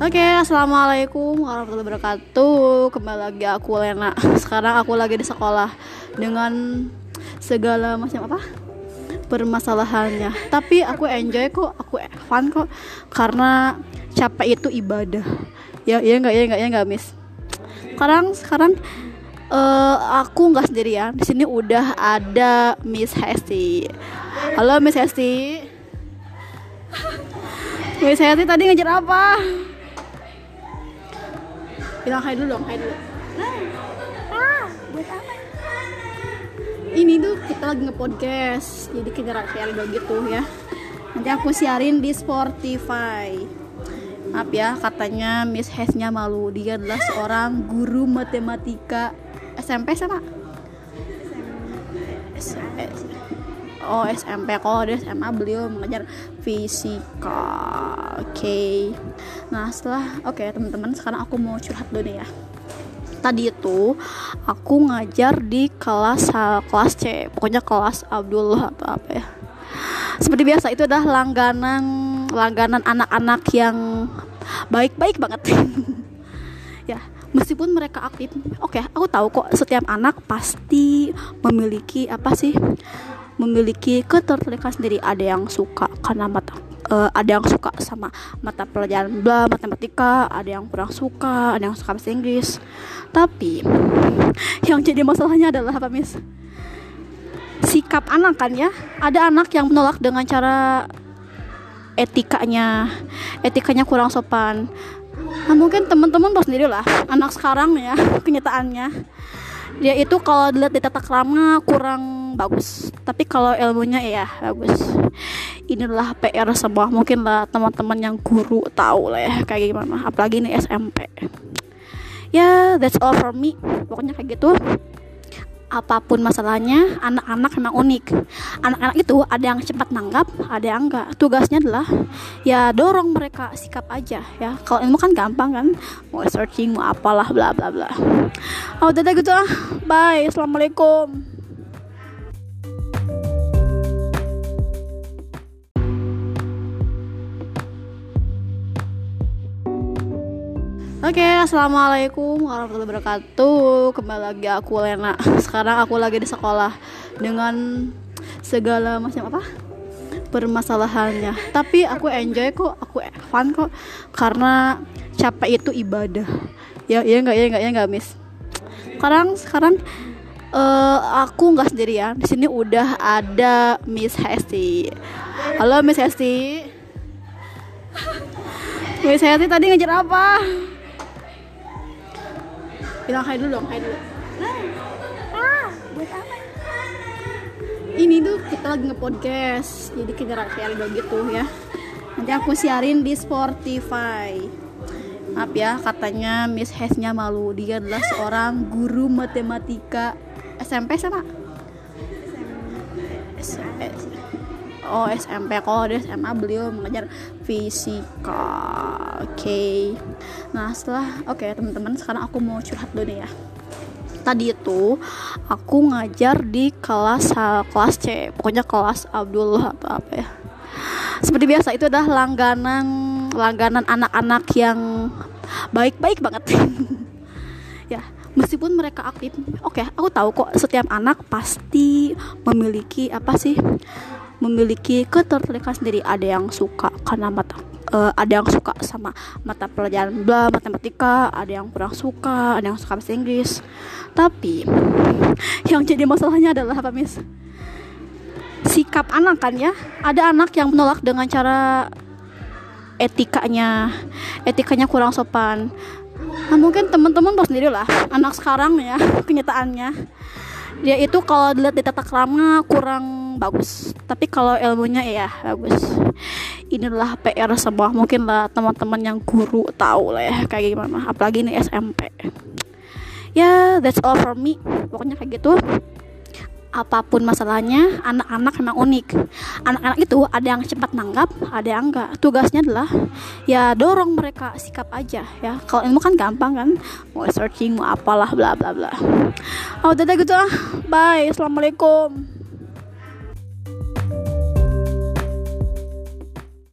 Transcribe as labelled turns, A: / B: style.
A: Oke, assalamualaikum warahmatullahi wabarakatuh. Kembali lagi aku Lena. Sekarang aku lagi di sekolah dengan segala macam apa permasalahannya. Tapi aku enjoy kok, aku fun kok karena capek itu ibadah. Ya, ya enggak, ya enggak, ya enggak, Miss. Sekarang, sekarang uh, aku nggak sendirian. Di sini udah ada Miss Hesti. Halo Miss Hesti. Miss Hesti tadi ngejar apa? Bilang hai dulu dong hai dulu.
B: Ah buat apa
A: ini tuh kita lagi nge-podcast jadi kita share gitu ya. Nanti aku siarin di Spotify. Maaf ya katanya Miss Hesnya malu. Dia adalah seorang guru matematika SMP sama SMP oh SMP kalau dia SMA beliau mengajar fisika. Oke. Okay. nah setelah oke okay, teman-teman sekarang aku mau curhat dulu nih ya. Tadi itu aku ngajar di kelas kelas C. Pokoknya kelas Abdullah atau apa ya. Seperti biasa itu adalah langganan langganan anak-anak yang baik-baik banget. Ya meskipun mereka aktif. Oke okay, aku tahu kok setiap anak pasti memiliki apa sih memiliki ketertarikan sendiri. Ada yang suka karena mata uh, ada yang suka sama mata pelajaran bla matematika ada yang kurang suka ada yang suka bahasa Inggris. Tapi yang jadi masalahnya adalah apa mis sikap anak kan ya? Ada anak yang menolak dengan cara etikanya. Etikanya kurang sopan. Nah, mungkin teman-teman tahu sendiri lah anak sekarang ya kenyataannya. Dia itu kalau dilihat di tata krama kurang bagus. Tapi kalau ilmunya ya bagus. Inilah PR semua mungkin lah teman-teman yang guru tahu lah ya kayak gimana. Apalagi ini SMP ya that's all for me. Pokoknya kayak gitu. Apa pun masalahnya anak-anak memang unik. Anak-anak itu ada yang cepat nanggap ada yang enggak tugasnya adalah ya dorong mereka sikap aja ya. Kalau ilmu kan gampang kan? Mau searching mau apalah bla bla bla. Oh udah gitu ah. Bye. Assalamualaikum Oke, okay, assalamualaikum warahmatullahi wabarakatuh. Kembali lagi aku Lena. Sekarang aku lagi di sekolah dengan segala macam apa permasalahannya. Tapi aku enjoy kok, aku fun kok karena capek itu ibadah. Ya, ya enggak, ya enggak, ya enggak, Miss. Sekarang, sekarang uh, aku nggak sendirian. Di sini udah ada Miss Hesti. Halo Miss Hesti. Miss Hesti tadi ngejar apa? Bilang hai dulu dong hai dulu.
B: Ah buat apa
A: ini tuh kita lagi nge-podcast jadi kita share gitu ya. Nanti aku siarin di Spotify. Maaf ya katanya Miss Hesnya malu. Dia adalah seorang guru matematika. SMP sama oh SMP kalau dia SMA beliau mengajar fisika oke. Okay. nah setelah oke okay, teman-teman sekarang aku mau curhat dulu ya. Tadi itu aku ngajar di kelas kelas C pokoknya kelas Abdullah atau apa ya. Seperti biasa itu adalah langganan langganan anak-anak yang baik-baik banget. Ya meskipun mereka aktif oke okay, aku tahu kok setiap anak pasti memiliki apa sih memiliki ketertarikan sendiri. Ada yang suka karena mata uh, ada yang suka sama mata pelajaran bla matematika ada yang kurang suka ada yang suka bahasa Inggris. Tapi yang jadi masalahnya adalah apa mis sikap anak kan ya? Ada anak yang menolak dengan cara etikanya. Etikanya kurang sopan. Nah, mungkin teman-teman tahu sendiri lah anak sekarang ya kenyataannya. Dia itu kalau dilihat di tata krama kurang bagus. Tapi kalau ilmunya ya bagus. Inilah PR semua mungkin lah teman-teman yang guru tahu lah ya kayak gimana. Apalagi ini SMP ya that's all for me. Pokoknya kayak gitu. Apa pun masalahnya anak-anak memang unik. Anak-anak itu ada yang cepat nanggap ada yang enggak. Tugasnya adalah ya dorong mereka sikap aja ya. Kalau ilmu kan gampang kan? Mau searching mau apalah bla bla bla. Oh udah gitu ah bye. Assalamualaikum